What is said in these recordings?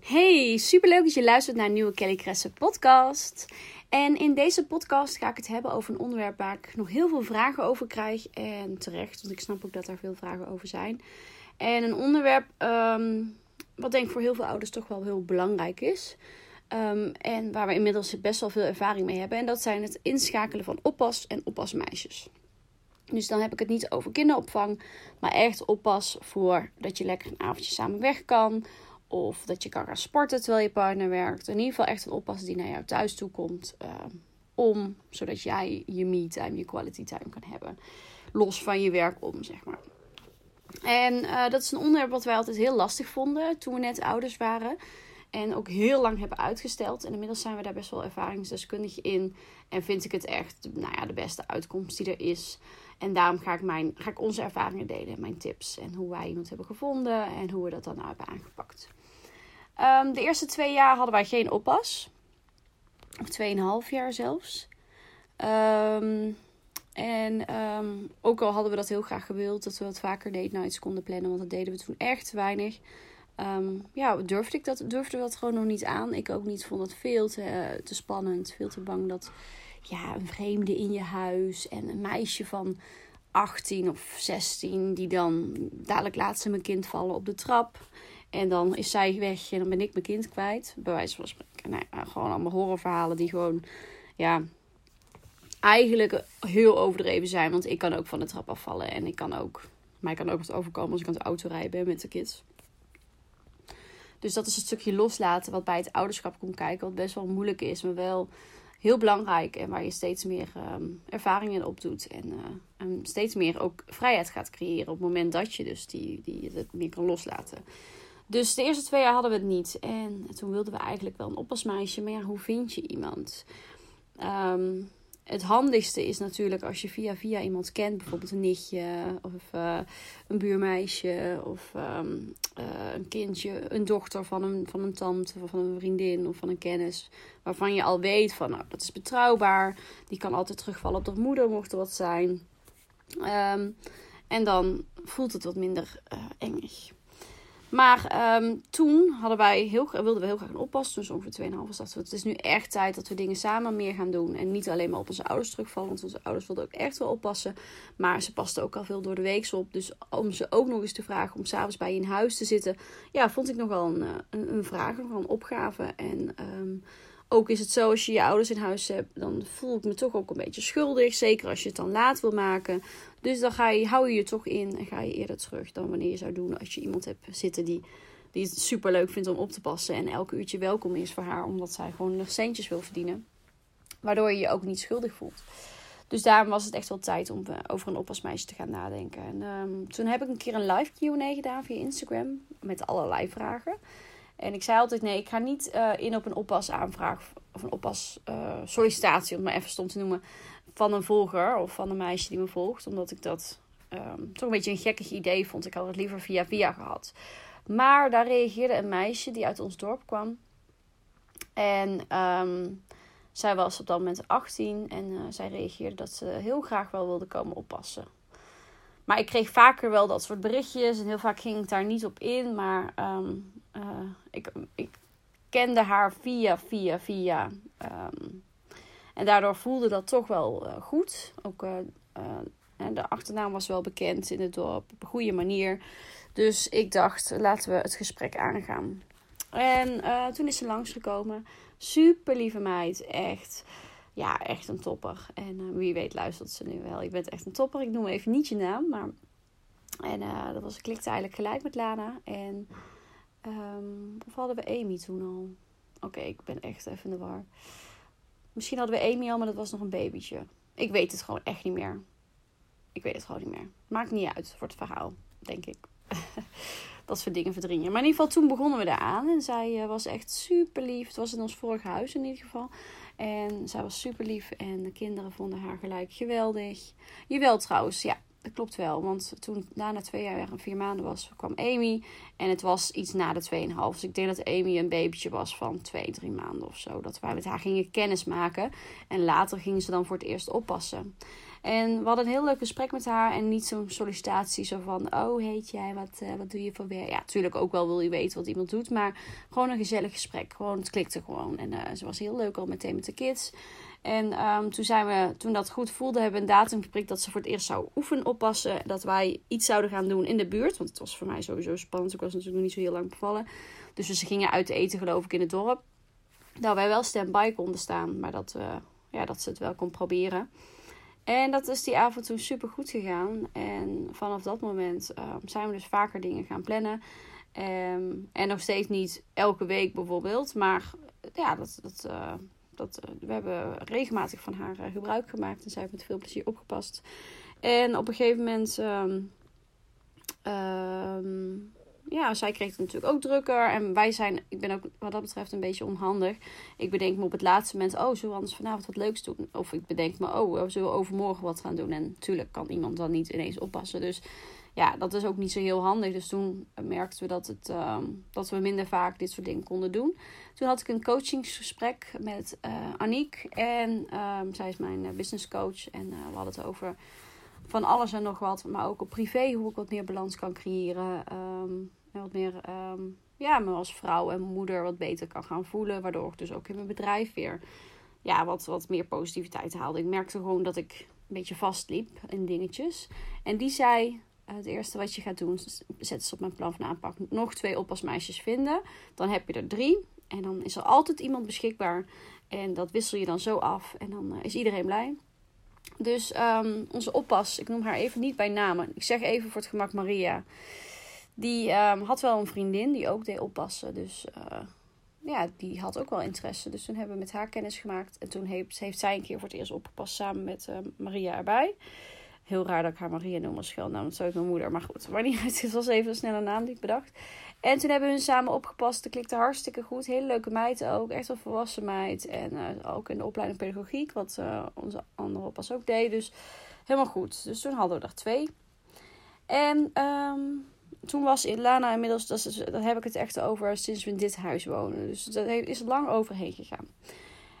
Hey, superleuk dat je luistert naar een nieuwe Kelly Kresse podcast. En in deze podcast ga ik het hebben over een onderwerp waar ik nog heel veel vragen over krijg. En terecht, want ik snap ook dat er veel vragen over zijn. En een onderwerp ehm, wat denk ik voor heel veel ouders toch wel heel belangrijk is. Ehm, en waar we inmiddels best wel veel ervaring mee hebben. En dat zijn het inschakelen van oppas- en oppasmeisjes. Dus dan heb ik het niet over kinderopvang, maar echt oppas voor dat je lekker een avondje samen weg kan. Of dat je kan gaan sporten terwijl je partner werkt. In ieder geval echt een oppas die naar jou thuis toe komt. ehm, om, zodat jij je me-time, je quality time kan hebben. Los van je werk om, zeg maar. En eh, dat is een onderwerp wat wij altijd heel lastig vonden toen we net ouders waren. En ook heel lang hebben uitgesteld. En inmiddels zijn we daar best wel ervaringsdeskundig in. En vind ik het echt nou ja, de beste uitkomst die er is. En daarom ga ik, mijn, ga ik onze ervaringen delen. Mijn tips. En hoe wij iemand hebben gevonden. En hoe we dat dan hebben aangepakt. Ehm, de eerste twee jaar hadden wij geen oppas. Of tweeënhalf jaar zelfs. Ehm, en ehm, ook al hadden we dat heel graag gewild. Dat we wat vaker date nights konden plannen. Want dat deden we toen echt weinig. Ja, durfde ik dat, durfde dat gewoon nog niet aan. Ik ook niet, vond het veel te, eh, te spannend. Veel te bang dat ja, een vreemde in je huis en een meisje van 18 of 16 die dan dadelijk laat ze mijn kind vallen op de trap. En dan is zij weg en dan ben ik mijn kind kwijt. Bij wijze van spreken. Nou gewoon allemaal horrorverhalen die gewoon, ja, eigenlijk heel overdreven zijn. Want ik kan ook van de trap afvallen. En ik kan ook, mij kan ook wat overkomen als ik aan het autorijden ben met de kids. Dus dat is het stukje loslaten wat bij het ouderschap komt kijken. Wat best wel moeilijk is, maar wel heel belangrijk. En waar je steeds meer ehm, ervaring in opdoet. En, eh, en steeds meer ook vrijheid gaat creëren. Op het moment dat je dus die, die het meer kan loslaten. Dus de eerste twee jaar hadden we het niet. En toen wilden we eigenlijk wel een oppasmeisje. Maar ja, hoe vind je iemand? Ehm, het handigste is natuurlijk als je via via iemand kent, bijvoorbeeld een nichtje of uh, een buurmeisje of um, uh, een kindje, een dochter van een, van een tante of van een vriendin of van een kennis, waarvan je al weet van nou dat is betrouwbaar, die kan altijd terugvallen op de moeder mocht er wat zijn. Um, en dan voelt het wat minder uh, engig. Maar um, toen hadden wij heel, wilden we heel graag een oppas. Toen dus ongeveer 2,5 was dat. Het is nu echt tijd dat we dingen samen meer gaan doen. En niet alleen maar op onze ouders terugvallen. Want onze ouders wilden ook echt wel oppassen. Maar ze pasten ook al veel door de week op. Dus om ze ook nog eens te vragen om s'avonds bij je in huis te zitten. Ja, vond ik nogal een, een, een vraag. Nogal een opgave. En um, ook is het zo, als je je ouders in huis hebt, dan voel ik me toch ook een beetje schuldig. Zeker als je het dan laat wil maken. Dus dan ga je, hou je je toch in en ga je eerder terug dan wanneer je zou doen als je iemand hebt zitten die, die het super leuk vindt om op te passen. En elke uurtje welkom is voor haar, omdat zij gewoon nog centjes wil verdienen. Waardoor je je ook niet schuldig voelt. Dus daarom was het echt wel tijd om over een oppasmeisje te gaan nadenken. En um, toen heb ik een keer een live Q&A gedaan via Instagram met allerlei vragen. En ik zei altijd: nee, ik ga niet uh, in op een oppasaanvraag of een oppas uh, sollicitatie, om het maar even stom te noemen, van een volger of van een meisje die me volgt. Omdat ik dat um, toch een beetje een gekkig idee vond. Ik had het liever via via gehad. Maar daar reageerde een meisje die uit ons dorp kwam. En um, zij was op dat moment 18 en uh, zij reageerde dat ze heel graag wel wilde komen oppassen. Maar ik kreeg vaker wel dat soort berichtjes en heel vaak ging ik daar niet op in. Maar um, uh, ik, ik kende haar via, via, via. En daardoor voelde dat toch wel uh, goed. Ook uh, de achternaam was wel bekend in het dorp op een goede manier. Dus ik dacht, laten we het gesprek aangaan. En toen is ze langsgekomen. Super lieve meid, echt. Ja, echt een topper. En wie weet luistert ze nu wel. Je bent echt een topper. Ik noem even niet je naam, maar... En dat was, klikte eigenlijk gelijk met Lana. En Um, of hadden we Amy toen al? Oké, ik ben echt even in de war. Misschien hadden we Amy al, maar dat was nog een babytje. Ik weet het gewoon echt niet meer. Ik weet het gewoon niet meer. Maakt niet uit voor het verhaal, denk ik. dat soort dingen verdringen. Maar in ieder geval, toen begonnen we daaraan. En zij uh, was echt super lief. Het was in ons vorige huis in ieder geval. En zij was super lief. En de kinderen vonden haar gelijk geweldig. Jawel trouwens, ja. Dat klopt wel, want toen na twee jaar en vier maanden was, kwam Amy. En het was iets na de 2,5. Dus ik denk dat Amy een babytje was van twee, drie maanden of zo. Dat wij met haar gingen kennismaken. En later gingen ze dan voor het eerst oppassen. En we hadden een heel leuk gesprek met haar. En niet zo'n sollicitatie zo van... Oh, heet jij? Wat, uh, wat doe je voor werk? Ja, natuurlijk ook wel wil je weten wat iemand doet. Maar gewoon een gezellig gesprek. Gewoon, het klikte gewoon. En uh, ze was heel leuk al meteen met de kids. En um, toen, zijn we, toen dat goed voelde, hebben we een datum geprikt dat ze voor het eerst zou oefenen oppassen. Dat wij iets zouden gaan doen in de buurt. Want het was voor mij sowieso spannend. Ik was natuurlijk nog niet zo heel lang bevallen. Dus we gingen uit eten geloof ik in het dorp. Dat wij wel stand-by konden staan. Maar dat, uh, ja, dat ze het wel kon proberen. En dat is die avond toen super goed gegaan. En vanaf dat moment um, zijn we dus vaker dingen gaan plannen. Um, en nog steeds niet elke week bijvoorbeeld. Maar ja, dat, dat, uh, dat, uh, we hebben regelmatig van haar uh, gebruik gemaakt. En zij heeft met veel plezier opgepast. En op een gegeven moment um, ja, zij kreeg het natuurlijk ook drukker. En wij zijn, ik ben ook wat dat betreft een beetje onhandig. Ik bedenk me op het laatste moment, oh, zullen we anders vanavond wat leuks doen? Of ik bedenk me, oh, we zullen overmorgen wat gaan doen? En natuurlijk kan iemand dan niet ineens oppassen. Dus ja, dat is ook niet zo heel handig. Dus toen merkten we dat, het, um, dat we minder vaak dit soort dingen konden doen. Toen had ik een coachingsgesprek met uh, Aniek. En um, zij is mijn uh, business coach. En uh, we hadden het over van alles en nog wat. Maar ook op privé, hoe ik wat meer balans kan creëren. Um, en wat meer, ja, me als vrouw en moeder wat beter kan gaan voelen. Waardoor ik dus ook in mijn bedrijf weer ja, wat, wat meer positiviteit haalde. Ik merkte gewoon dat ik een beetje vastliep in dingetjes. En die zei, het eerste wat je gaat doen, zet ze op mijn plan van aanpak. Nog twee oppasmeisjes vinden. Dan heb je er drie. En dan is er altijd iemand beschikbaar. En dat wissel je dan zo af. En dan uh, is iedereen blij. Dus um, onze oppas, ik noem haar even niet bij namen. Ik zeg even voor het gemak Maria. Die um, had wel een vriendin die ook deed oppassen. Dus uh, ja, die had ook wel interesse. Dus toen hebben we met haar kennis gemaakt. En toen heeft, zij een keer voor het eerst opgepast samen met Maria erbij. Heel raar dat ik haar Maria noem als scheelnaam. Dat zou ik mijn moeder. Maar goed, maar niet. Het was even een snelle naam die ik bedacht. En toen hebben we hun samen opgepast. Dat klikte hartstikke goed. Hele leuke meid ook. Echt een volwassen meid. En uh, ook in de opleiding pedagogiek. Wat uh, onze andere oppas ook deed. Dus helemaal goed. Dus toen hadden we er twee. En um, toen was Lana inmiddels, dat, is, dat heb ik het echt over sinds we in dit huis wonen. Dus dat is lang overheen gegaan.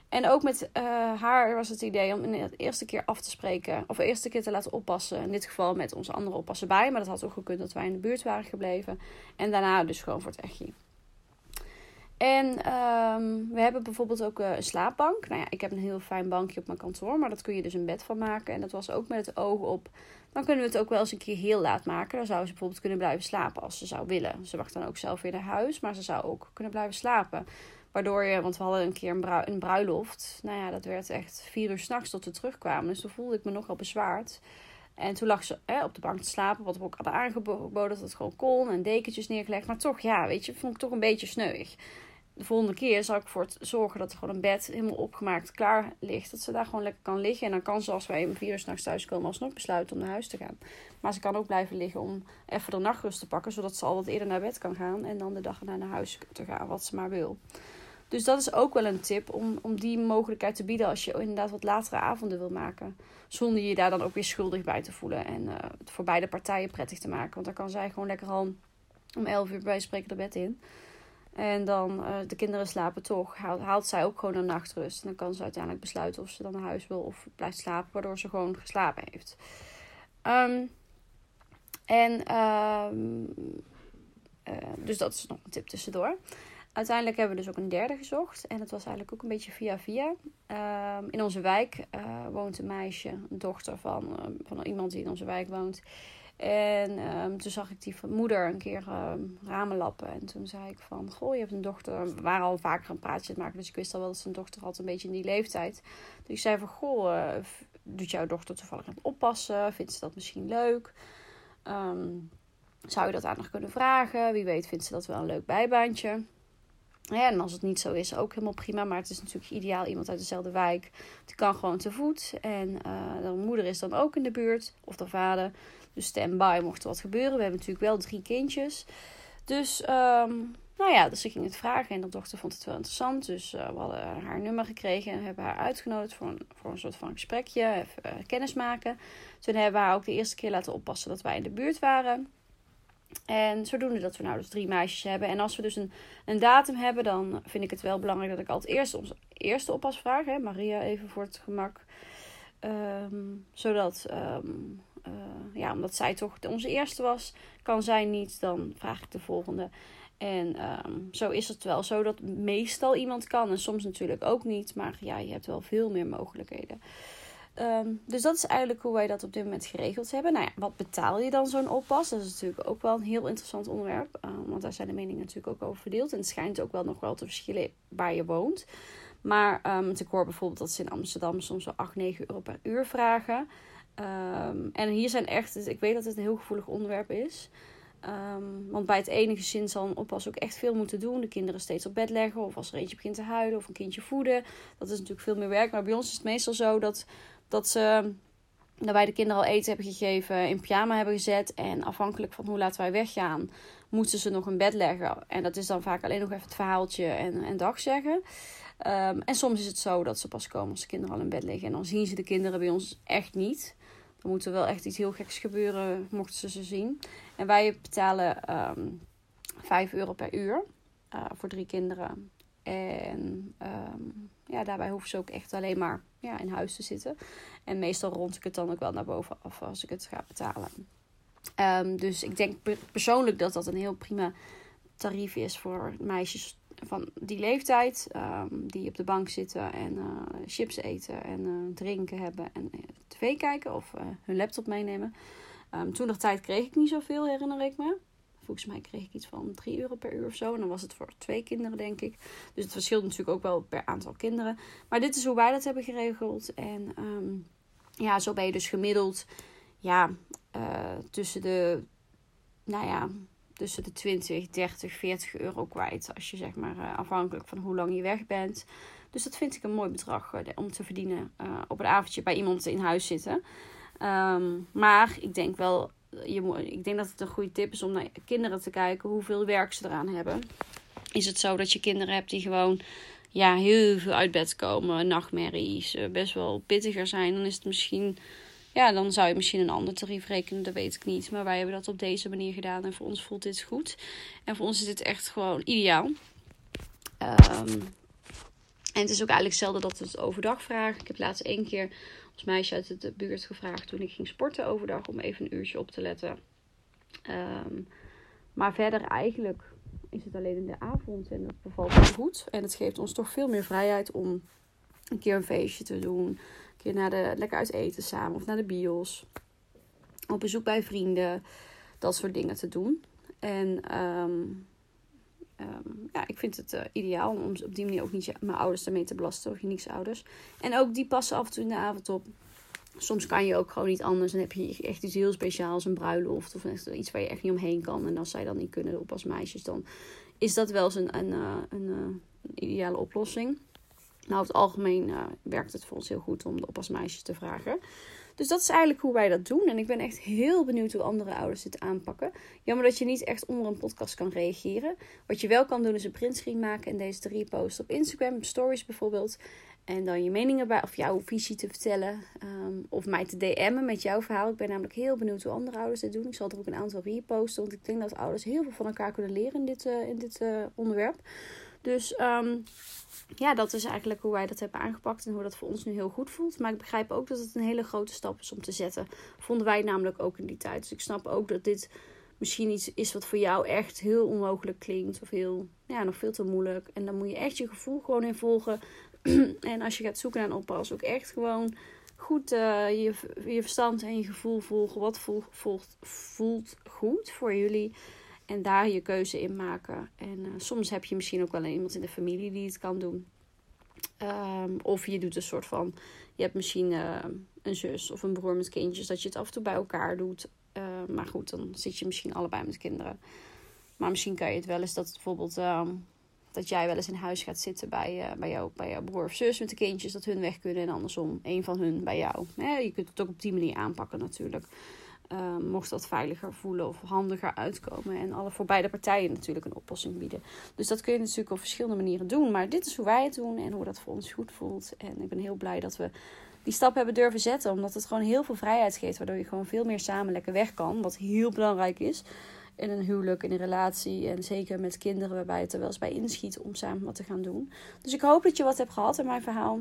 En ook met uh, haar was het idee om de eerste keer af te spreken. Of de eerste keer te laten oppassen. In dit geval met onze andere oppassen bij. Maar dat had ook gekund dat wij in de buurt waren gebleven. En daarna dus gewoon voor het echtje. En um, we hebben bijvoorbeeld ook een slaapbank. Nou ja, ik heb een heel fijn bankje op mijn kantoor. Maar dat kun je dus een bed van maken. En dat was ook met het oog op dan kunnen we het ook wel eens een keer heel laat maken. Dan zou ze bijvoorbeeld kunnen blijven slapen als ze zou willen. Ze wacht dan ook zelf weer naar huis, maar ze zou ook kunnen blijven slapen. Waardoor je, want we hadden een keer een, brui, een bruiloft. Nou ja, dat werd echt vier uur s'nachts tot we terugkwamen. Dus toen voelde ik me nogal bezwaard. En toen lag ze op de bank te slapen, wat we ook hadden aangeboden dat het gewoon kon en dekentjes neergelegd. Maar toch, ja, weet je, vond ik toch een beetje sneuig de volgende keer zal ik voor zorgen dat er gewoon een bed helemaal opgemaakt klaar ligt. Dat ze daar gewoon lekker kan liggen. En dan kan ze als wij om vier uur s'nachts thuis komen alsnog besluiten om naar huis te gaan. Maar ze kan ook blijven liggen om even de nachtrust te pakken. Zodat ze al wat eerder naar bed kan gaan. En dan de dag erna naar huis te gaan, wat ze maar wil. Dus dat is ook wel een tip om, om die mogelijkheid te bieden als je inderdaad wat latere avonden wil maken. Zonder je daar dan ook weer schuldig bij te voelen. En het voor beide partijen prettig te maken. Want dan kan zij gewoon lekker al om elf uur bij spreken de bed in. En dan uh, de kinderen slapen toch, haalt, haalt, zij ook gewoon een nachtrust. En dan kan ze uiteindelijk besluiten of ze dan naar huis wil of blijft slapen, waardoor ze gewoon geslapen heeft. Um, en um, uh, dus dat is nog een tip tussendoor. Uiteindelijk hebben we dus ook een derde gezocht. En dat was eigenlijk ook een beetje via via. Um, in onze wijk uh, woont een meisje, een dochter van, van iemand die in onze wijk woont. En um, toen zag ik die moeder een keer um, ramen lappen. En toen zei ik van, goh, je hebt een dochter. We waren al vaker een praatje te maken. Dus ik wist al wel dat zijn dochter had een beetje in die leeftijd. Dus ik zei van, goh, uh, doet jouw dochter toevallig aan het oppassen? Vindt ze dat misschien leuk? Zou je dat aan nog kunnen vragen? Wie weet vindt ze dat wel een leuk bijbaantje. En als het niet zo is, ook helemaal prima. Maar het is natuurlijk ideaal iemand uit dezelfde wijk. Die kan gewoon te voet. En uh, de moeder is dan ook in de buurt. Of de vader. Dus stand-by mocht er wat gebeuren. We hebben natuurlijk wel drie kindjes. Dus, um, nou ja, dus ik ging het vragen. En de dochter vond het wel interessant. Dus uh, we hadden haar nummer gekregen. En hebben haar uitgenodigd voor een, voor een soort van gesprekje. Even uh, kennis maken. Toen hebben we haar ook de eerste keer laten oppassen dat wij in de buurt waren. En zodoende dat we nou dus drie meisjes hebben. En als we dus een, een datum hebben, dan vind ik het wel belangrijk dat ik altijd eerst onze eerste oppas vraag. Hè, Maria even voor het gemak. Um, zodat, um, uh, ja, omdat zij toch onze eerste was, kan zij niet, dan vraag ik de volgende. En um, zo is het wel zo dat meestal iemand kan en soms natuurlijk ook niet. Maar ja, je hebt wel veel meer mogelijkheden. Um, dus dat is eigenlijk hoe wij dat op dit moment geregeld hebben. Nou ja, wat betaal je dan zo'n oppas? Dat is natuurlijk ook wel een heel interessant onderwerp. Uh, want daar zijn de meningen natuurlijk ook over verdeeld. En het schijnt ook wel nog wel te verschillen waar je woont. Maar um, ik hoor bijvoorbeeld dat ze in Amsterdam soms wel 8, 9 euro per uur vragen. En hier zijn echt, ik weet dat het een heel gevoelig onderwerp is. Want bij het ene gezin zal een oppas ook echt veel moeten doen. De kinderen steeds op bed leggen. Of als er eentje begint te huilen. Of een kindje voeden. Dat is natuurlijk veel meer werk. Maar bij ons is het meestal zo dat dat ze dat wij de kinderen al eten hebben gegeven, in pyjama hebben gezet. En afhankelijk van hoe laat wij weggaan, moeten ze nog een bed leggen. En dat is dan vaak alleen nog even het verhaaltje en, en dag zeggen. Um, en soms is het zo dat ze pas komen als de kinderen al in bed liggen. En dan zien ze de kinderen bij ons echt niet. Dan moet er wel echt iets heel geks gebeuren, mochten ze ze zien. En wij betalen um, 5 euro per uur uh, voor drie kinderen. En um, ja, daarbij hoeven ze ook echt alleen maar in huis te zitten. En meestal rond ik het dan ook wel naar boven af als ik het ga betalen. Um, dus ik denk persoonlijk dat dat een heel prima tarief is voor meisjes van die leeftijd. Um, die op de bank zitten en uh, chips eten en uh, drinken hebben en uh, tv kijken of hun laptop meenemen. Um, toen nog tijd kreeg ik niet zoveel, herinner ik me. Volgens mij kreeg ik iets van 3 euro per uur of zo. En dan was het voor twee kinderen, denk ik. Dus het verschilt natuurlijk ook wel per aantal kinderen. Maar dit is hoe wij dat hebben geregeld. En um, ja, zo ben je dus gemiddeld ja, uh, tussen de, nou ja, tussen de 20, 30, 40 euro kwijt. Als je zeg maar uh, afhankelijk van hoe lang je weg bent. Dus dat vind ik een mooi bedrag uh, om te verdienen op een avondje bij iemand in huis zitten. Um, maar ik denk wel je, ik denk dat het een goede tip is om naar kinderen te kijken hoeveel werk ze eraan hebben. Is het zo dat je kinderen hebt die gewoon ja, heel veel uit bed komen, nachtmerries, eh, best wel pittiger zijn, dan is het misschien. Ja, dan zou je misschien een ander tarief rekenen, dat weet ik niet. Maar wij hebben dat op deze manier gedaan en voor ons voelt dit goed. En voor ons is dit echt gewoon ideaal. Um, en het is ook eigenlijk zelden dat we het overdag vragen. Ik heb laatst één keer als meisje uit de buurt gevraagd toen ik ging sporten overdag om even een uurtje op te letten. Um, maar verder eigenlijk is het alleen in de avond en dat bevalt me goed. En het geeft ons toch veel meer vrijheid om een keer een feestje te doen. Een keer naar de, lekker uit eten samen of naar de bios. Op bezoek bij vrienden. Dat soort dingen te doen. En um, um, ja, ik vind het uh, ideaal om op die manier ook niet mijn ouders ermee te belasten. Of je niks ouders. En ook die passen af en toe in de avond op. Soms kan je ook gewoon niet anders. En heb je echt iets heel speciaals, een bruiloft. Of iets waar je echt niet omheen kan. En als zij dan niet kunnen op als meisjes, dan is dat wel eens een, een, uh, een, een ideale oplossing. Nou, over het algemeen werkt het voor ons heel goed om de oppasmeisjes te vragen. Dus dat is eigenlijk hoe wij dat doen. En ik ben echt heel benieuwd hoe andere ouders dit aanpakken. Jammer dat je niet echt onder een podcast kan reageren. Wat je wel kan doen is een printscreen maken en deze te reposten op Instagram, stories bijvoorbeeld. En dan je meningen bij, of jouw visie te vertellen. Um, of mij te DM'en met jouw verhaal. Ik ben namelijk heel benieuwd hoe andere ouders dit doen. Ik zal er ook een aantal reposten. Want ik denk dat ouders heel veel van elkaar kunnen leren in dit, uh, in dit uh, onderwerp. Dus um, ja, dat is eigenlijk hoe wij dat hebben aangepakt en hoe dat voor ons nu heel goed voelt. Maar ik begrijp ook dat het een hele grote stap is om te zetten. Vonden wij namelijk ook in die tijd. Dus ik snap ook dat dit misschien iets is wat voor jou echt heel onmogelijk klinkt. Of heel, ja, nog veel te moeilijk. En dan moet je echt je gevoel gewoon in volgen. en als je gaat zoeken naar een oppas, ook echt gewoon goed uh, je, je verstand en je gevoel volgen. Wat voelt, voelt, voelt goed voor jullie? En daar je keuze in maken. En uh, soms heb je misschien ook wel iemand in de familie die het kan doen. Um, of je doet een soort van. Je hebt misschien uh, een zus of een broer met kindjes. Dat je het af en toe bij elkaar doet. Uh, maar goed, dan zit je misschien allebei met kinderen. Maar misschien kan je het wel eens dat bijvoorbeeld. Dat jij wel eens in huis gaat zitten bij, uh, bij, jou, bij jouw broer of zus met de kindjes, dat hun weg kunnen en andersom, een van hun bij jou. je kunt het ook op die manier aanpakken natuurlijk. Ehm, mocht dat veiliger voelen of handiger uitkomen. En alle voor beide partijen natuurlijk een oplossing bieden. Dus dat kun je natuurlijk op verschillende manieren doen. Maar dit is hoe wij het doen en hoe dat voor ons goed voelt. En ik ben heel blij dat we die stap hebben durven zetten. Omdat het gewoon heel veel vrijheid geeft. Waardoor je gewoon veel meer samen lekker weg kan. Wat heel belangrijk is. In een huwelijk, in een relatie. En zeker met kinderen waarbij het er wel eens bij inschiet om samen wat te gaan doen. Dus ik hoop dat je wat hebt gehad in mijn verhaal.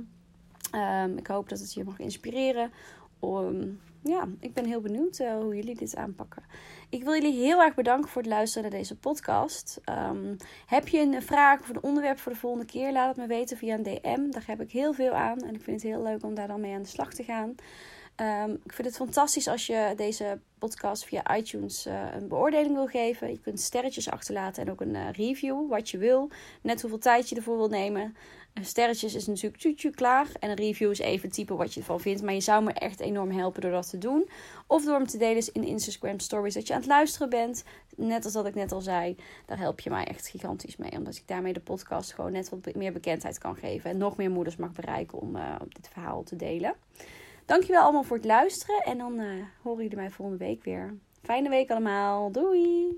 Ehm, ik hoop dat het je mag inspireren. Om ja, ik ben heel benieuwd uh, hoe jullie dit aanpakken. Ik wil jullie heel erg bedanken voor het luisteren naar deze podcast. Um, heb je een vraag of een onderwerp voor de volgende keer? Laat het me weten via een DM. Daar heb ik heel veel aan en ik vind het heel leuk om daar dan mee aan de slag te gaan. Um, ik vind het fantastisch als je deze podcast via iTunes uh, een beoordeling wil geven. Je kunt sterretjes achterlaten en ook een uh, review, wat je wil. Net hoeveel tijd je ervoor wil nemen. Sterretjes is natuurlijk tuutje klaar. En een review is even typen wat je ervan vindt. Maar je zou me echt enorm helpen door dat te doen. Of door hem te delen in Instagram stories dat je aan het luisteren bent. Net als dat ik net al zei. Daar help je mij echt gigantisch mee. Omdat ik daarmee de podcast gewoon net wat meer bekendheid kan geven. En nog meer moeders mag bereiken om dit verhaal te delen. Dankjewel allemaal voor het luisteren. En dan uh, horen jullie mij volgende week weer. Fijne week allemaal. Doei!